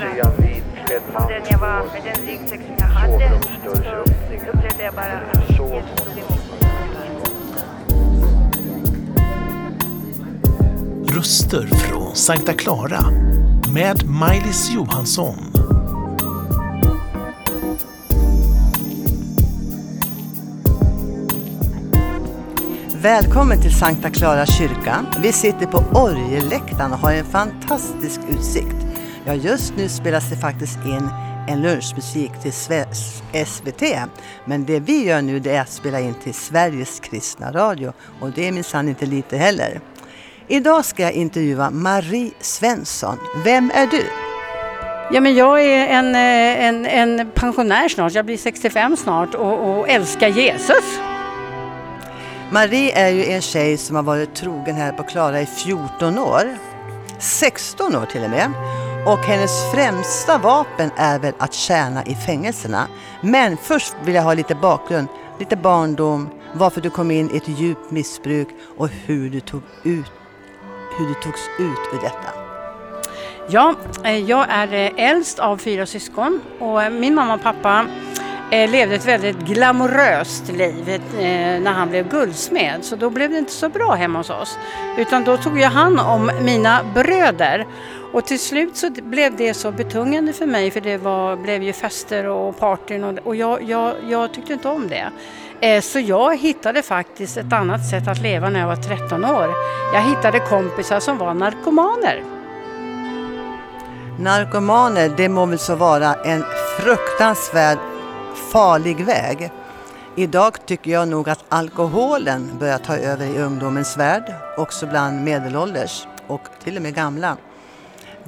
mer om den jag var, med den ryggsäck som jag hade. Så upplevde jag bara att Jesus tog emot mig. Röster från Sankta Clara med Maj-Lis Johansson. Välkommen till Sankta Clara kyrka. Vi sitter på orgelläktaren och har en fantastisk utsikt. Ja, just nu spelas det faktiskt in en lunchmusik till SVT. Men det vi gör nu det är att spela in till Sveriges kristna radio och det är minsann inte lite heller. Idag ska jag intervjua Marie Svensson. Vem är du? Ja, men jag är en, eh, en, en pensionär snart, jag blir 65 snart och, och älskar Jesus. Marie är ju en tjej som har varit trogen här på Klara i 14 år. 16 år till och med. Och hennes främsta vapen är väl att tjäna i fängelserna. Men först vill jag ha lite bakgrund, lite barndom, varför du kom in i ett djupt missbruk och hur du, tog ut, hur du togs ut ur detta. Ja, eh, jag är eh, äldst av fyra syskon och eh, min mamma och pappa Eh, levde ett väldigt glamoröst liv eh, när han blev guldsmed. Så då blev det inte så bra hemma hos oss. Utan då tog jag hand om mina bröder. Och till slut så blev det så betungande för mig för det var, blev ju fester och partyn och, och jag, jag, jag tyckte inte om det. Eh, så jag hittade faktiskt ett annat sätt att leva när jag var 13 år. Jag hittade kompisar som var narkomaner. Narkomaner, det må väl så vara en fruktansvärd farlig väg. Idag tycker jag nog att alkoholen börjar ta över i ungdomens värld, också bland medelålders och till och med gamla.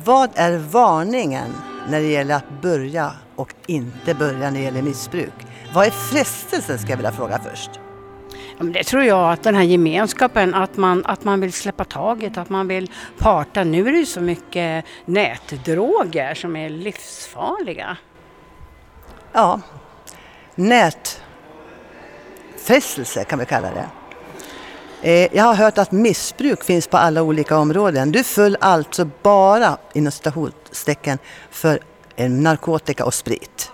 Vad är varningen när det gäller att börja och inte börja när det gäller missbruk? Vad är frestelsen ska jag vilja fråga först. Det tror jag att den här gemenskapen, att man, att man vill släppa taget, att man vill parta. Nu är det ju så mycket nätdroger som är livsfarliga. Ja, nätfrestelse kan vi kalla det. Eh, jag har hört att missbruk finns på alla olika områden. Du föll alltså bara inom citationstecken för eh, narkotika och sprit.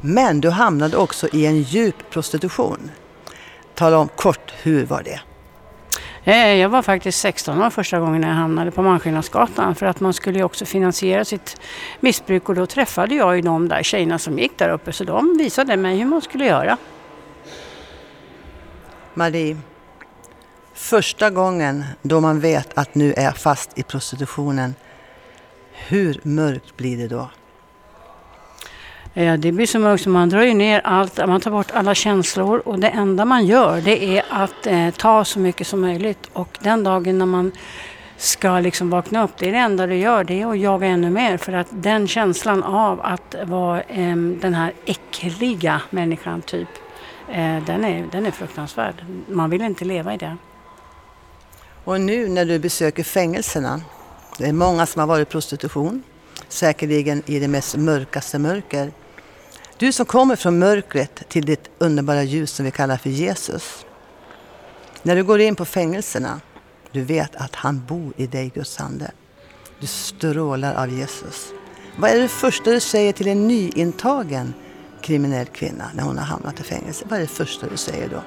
Men du hamnade också i en djup prostitution. Tala om kort, hur var det? Eh, jag var faktiskt 16 år första gången jag hamnade på Malmskillnadsgatan för att man skulle ju också finansiera sitt missbruk och då träffade jag ju de där tjejerna som gick där uppe så de visade mig hur man skulle göra. Marie, första gången då man vet att nu är jag fast i prostitutionen, hur mörkt blir det då? Eh, det blir så mörkt så man drar ju ner allt, man tar bort alla känslor och det enda man gör det är att eh, ta så mycket som möjligt och den dagen när man ska liksom vakna upp, det är det enda du gör, det är att jaga ännu mer för att den känslan av att vara eh, den här äckliga människan typ, eh, den, är, den är fruktansvärd. Man vill inte leva i det. Och nu när du besöker fängelserna, det är många som har varit i prostitution, säkerligen i det mest mörkaste mörker. Du som kommer från mörkret till ditt underbara ljus som vi kallar för Jesus. När du går in på fängelserna, du vet att han bor i dig, Guds ande. Du strålar av Jesus. Vad är det första du säger till en nyintagen kriminell kvinna när hon har hamnat i fängelse? Vad är det första du säger då?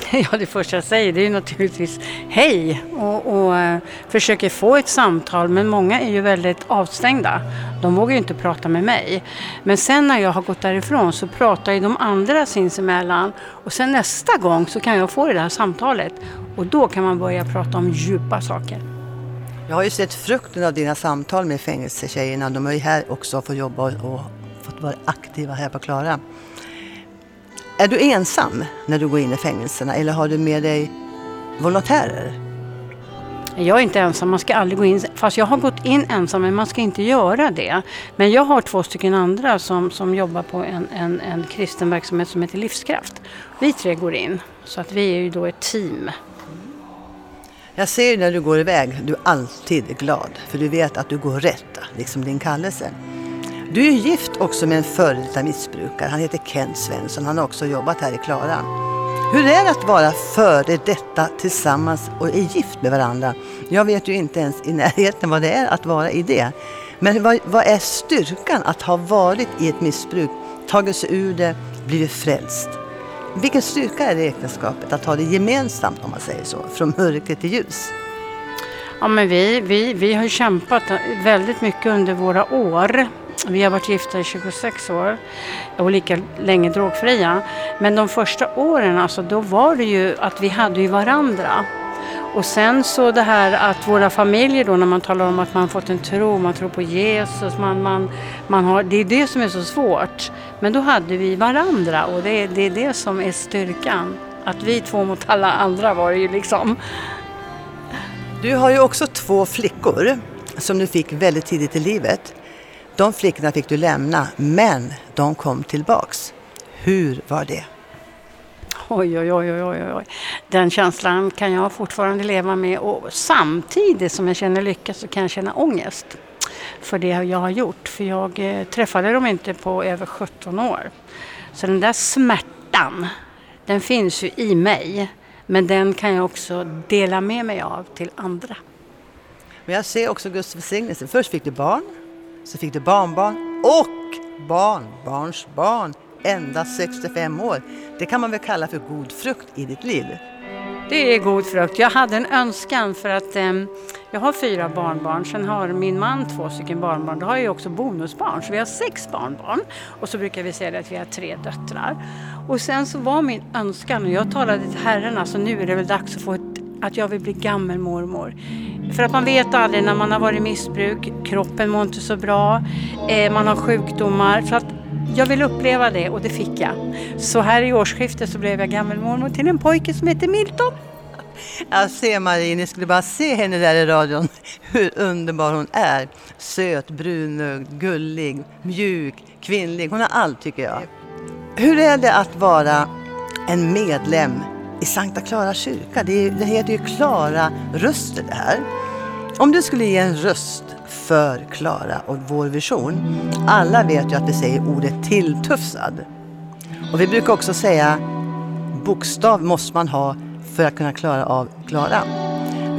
Ja, det första jag säger det är naturligtvis hej och, och eh, försöker få ett samtal men många är ju väldigt avstängda. De vågar ju inte prata med mig. Men sen när jag har gått därifrån så pratar ju de andra sinsemellan och sen nästa gång så kan jag få det här samtalet och då kan man börja prata om djupa saker. Jag har ju sett frukten av dina samtal med fängelsetjejerna. De är ju här också för att jobba och fått vara aktiva här på Klara. Är du ensam när du går in i fängelserna eller har du med dig volontärer? Jag är inte ensam, man ska aldrig gå in, fast jag har gått in ensam men man ska inte göra det. Men jag har två stycken andra som, som jobbar på en, en, en kristen verksamhet som heter Livskraft. Vi tre går in, så att vi är ju då ett team. Jag ser ju när du går iväg, du är alltid glad för du vet att du går rätt, liksom din kallelse. Du är gift också med en före detta missbrukare. Han heter Kent Svensson. Han har också jobbat här i Klara. Hur är det att vara före detta tillsammans och är gift med varandra? Jag vet ju inte ens i närheten vad det är att vara i det. Men vad, vad är styrkan att ha varit i ett missbruk, tagit sig ur det, blivit frälst? Vilken styrka är det i äktenskapet att ha det gemensamt om man säger så, från mörker till ljus? Ja, men vi, vi, vi har kämpat väldigt mycket under våra år. Vi har varit gifta i 26 år och lika länge drogfria. Men de första åren, alltså, då var det ju att vi hade ju varandra. Och sen så det här att våra familjer då när man talar om att man fått en tro, man tror på Jesus, man, man, man har, det är det som är så svårt. Men då hade vi varandra och det, det är det som är styrkan. Att vi två mot alla andra var det ju liksom. Du har ju också två flickor som du fick väldigt tidigt i livet. De flickorna fick du lämna, men de kom tillbaks. Hur var det? Oj, oj, oj, oj, oj. Den känslan kan jag fortfarande leva med och samtidigt som jag känner lycka så kan jag känna ångest för det jag har gjort. För jag eh, träffade dem inte på över 17 år. Så den där smärtan, den finns ju i mig. Men den kan jag också dela med mig av till andra. Men jag ser också Guds välsignelse. Först fick du barn, så fick du barnbarn och barnbarnsbarn endast 65 år. Det kan man väl kalla för god frukt i ditt liv? Det är god frukt. Jag hade en önskan för att eh, jag har fyra barnbarn, sen har min man två stycken barnbarn. Då har jag också bonusbarn, så vi har sex barnbarn. Och så brukar vi säga att vi har tre döttrar. Och sen så var min önskan, och jag talade till Herren, alltså nu är det väl dags att få ett, att jag vill bli gammelmormor. För att man vet aldrig när man har varit i missbruk, kroppen mår inte så bra, eh, man har sjukdomar. Så att jag vill uppleva det och det fick jag. Så här i årsskiftet så blev jag gammelmormor till en pojke som heter Milton. Jag ser Marie, ni skulle bara se henne där i radion, hur underbar hon är. Söt, brunögd, gullig, mjuk, kvinnlig. Hon har allt tycker jag. Hur är det att vara en medlem i Sankta Klara kyrka? Det, är, det heter ju Klara röster det här. Om du skulle ge en röst för Klara och vår vision. Alla vet ju att vi säger ordet tilltufsad. Och vi brukar också säga bokstav måste man ha för att kunna klara av Klara.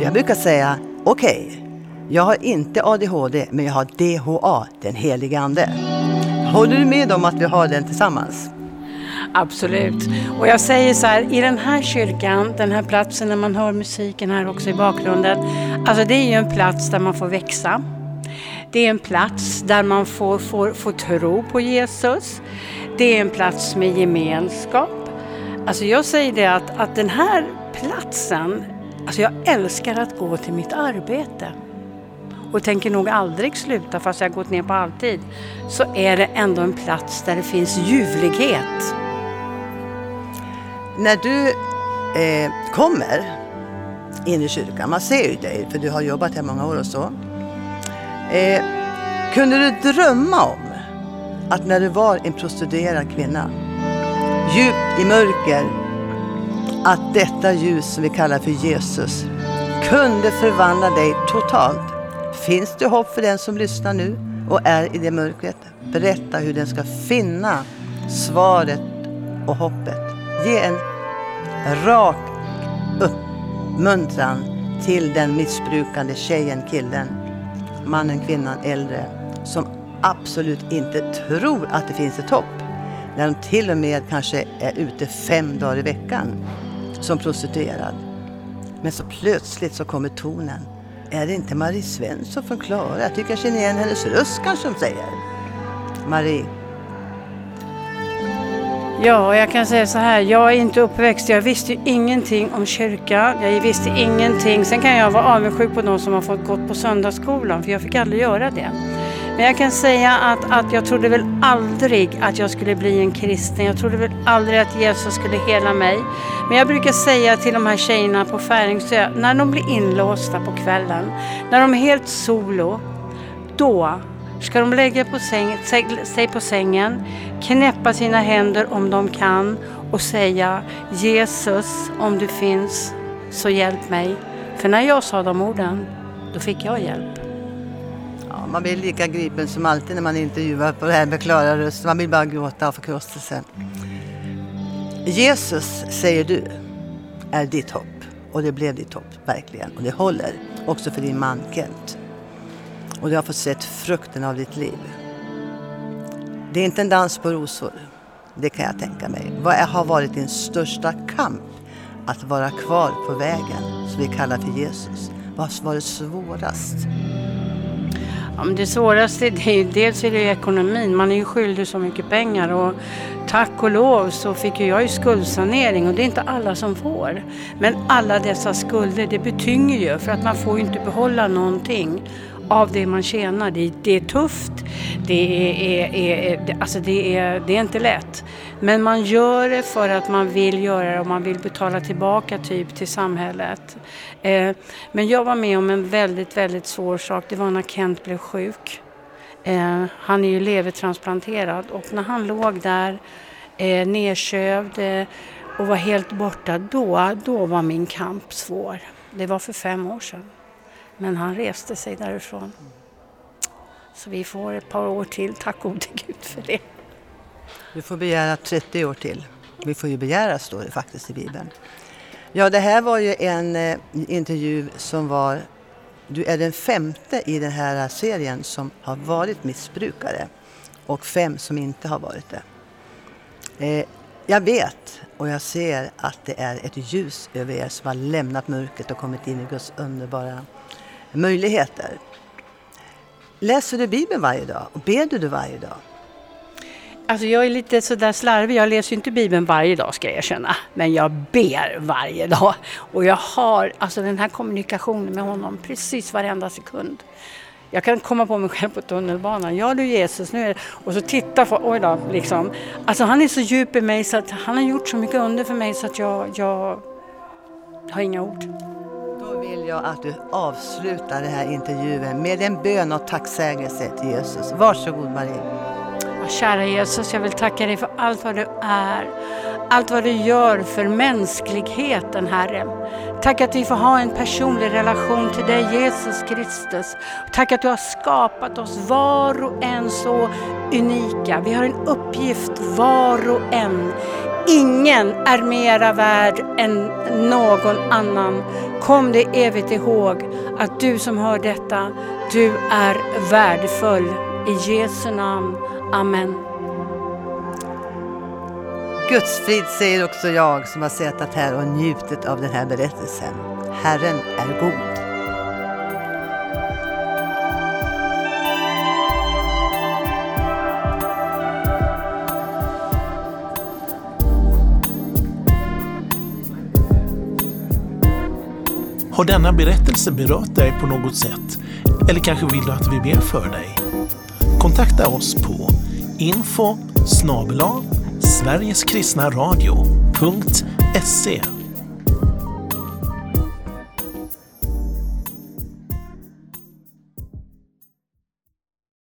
Jag brukar säga okej, okay, jag har inte ADHD men jag har DHA, den helige Ande. Håller du med om att vi har den tillsammans? Absolut. Och jag säger så här, i den här kyrkan, den här platsen när man hör musiken här också i bakgrunden. Alltså det är ju en plats där man får växa. Det är en plats där man får, får, får tro på Jesus. Det är en plats med gemenskap. Alltså jag säger det att, att den här platsen, alltså jag älskar att gå till mitt arbete och tänker nog aldrig sluta fast jag gått ner på alltid, så är det ändå en plats där det finns ljuvlighet. När du eh, kommer in i kyrkan, man ser ju dig för du har jobbat här många år och så. Eh, kunde du drömma om att när du var en prostituerad kvinna, djupt i mörker, att detta ljus som vi kallar för Jesus kunde förvandla dig totalt? Finns det hopp för den som lyssnar nu och är i det mörkret? Berätta hur den ska finna svaret och hoppet. Ge en rak uppmuntran till den missbrukande tjejen, killen mannen, kvinnan, äldre som absolut inte tror att det finns ett hopp. När de till och med kanske är ute fem dagar i veckan som prostituerad. Men så plötsligt så kommer tonen. Är det inte Marie Svensson från Klara? Jag tycker jag känner igen hennes röst kanske de säger. Marie. Ja, jag kan säga så här. Jag är inte uppväxt. Jag visste ju ingenting om kyrka. Jag visste ingenting. Sen kan jag vara avundsjuk på de som har fått gått på söndagsskolan, för jag fick aldrig göra det. Men jag kan säga att, att jag trodde väl aldrig att jag skulle bli en kristen. Jag trodde väl aldrig att Jesus skulle hela mig. Men jag brukar säga till de här tjejerna på Färingsö, när de blir inlåsta på kvällen, när de är helt solo, då ska de lägga på säng, sig på sängen, knäppa sina händer om de kan och säga Jesus, om du finns, så hjälp mig. För när jag sa de orden, då fick jag hjälp. Ja, man blir lika gripen som alltid när man intervjuar på det här med klara Röst. Man vill bara gråta av förkrosselse. Jesus, säger du, är ditt hopp. Och det blev ditt hopp, verkligen. Och det håller också för din man Kent och du har fått sett frukten av ditt liv. Det är inte en dans på rosor, det kan jag tänka mig. Vad har varit din största kamp att vara kvar på vägen som vi kallar för Jesus? Vad har varit svårast? Ja, men det svåraste det är dels är det ekonomin. Man är ju skyldig så mycket pengar och tack och lov så fick ju jag ju skuldsanering och det är inte alla som får. Men alla dessa skulder det betynger ju för att man får ju inte behålla någonting av det man tjänar. Det, det är tufft, det är, är, är, alltså det, är, det är inte lätt. Men man gör det för att man vill göra det och man vill betala tillbaka typ till samhället. Eh, men jag var med om en väldigt, väldigt svår sak. Det var när Kent blev sjuk. Eh, han är ju levertransplanterad och när han låg där eh, nedkövd eh, och var helt borta, då, då var min kamp svår. Det var för fem år sedan. Men han reste sig därifrån. Så vi får ett par år till, tack gode Gud för det. Du får begära 30 år till. Vi får ju begära, står det faktiskt i Bibeln. Ja, det här var ju en eh, intervju som var... Du är den femte i den här serien som har varit missbrukare och fem som inte har varit det. Eh, jag vet och jag ser att det är ett ljus över er som har lämnat mörkret och kommit in i Guds underbara möjligheter. Läser du Bibeln varje dag och ber du varje dag? Alltså jag är lite sådär slarvig, jag läser inte Bibeln varje dag ska jag erkänna. Men jag ber varje dag. Och jag har alltså den här kommunikationen med honom precis varenda sekund. Jag kan komma på mig själv på tunnelbanan. Ja du Jesus, nu är det... Och så titta på, oj då, liksom. Alltså han är så djup i mig så att han har gjort så mycket under för mig så att jag, jag har inga ord. Då vill jag att du avslutar den här intervjun med en bön och tacksägelse till Jesus. Varsågod Marie. Kära Jesus, jag vill tacka dig för allt vad du är. Allt vad du gör för mänskligheten, Herre. Tack att vi får ha en personlig relation till dig, Jesus Kristus. Tack att du har skapat oss var och en så unika. Vi har en uppgift var och en. Ingen är mera värd än någon annan. Kom det evigt ihåg att du som hör detta, du är värdefull. I Jesu namn. Amen. Guds frid säger också jag som har suttit här och njutit av den här berättelsen. Herren är god. Har denna berättelse berört dig på något sätt? Eller kanske vill du att vi ber för dig? Kontakta oss på info snabel-a Sverigeskristnaradio.se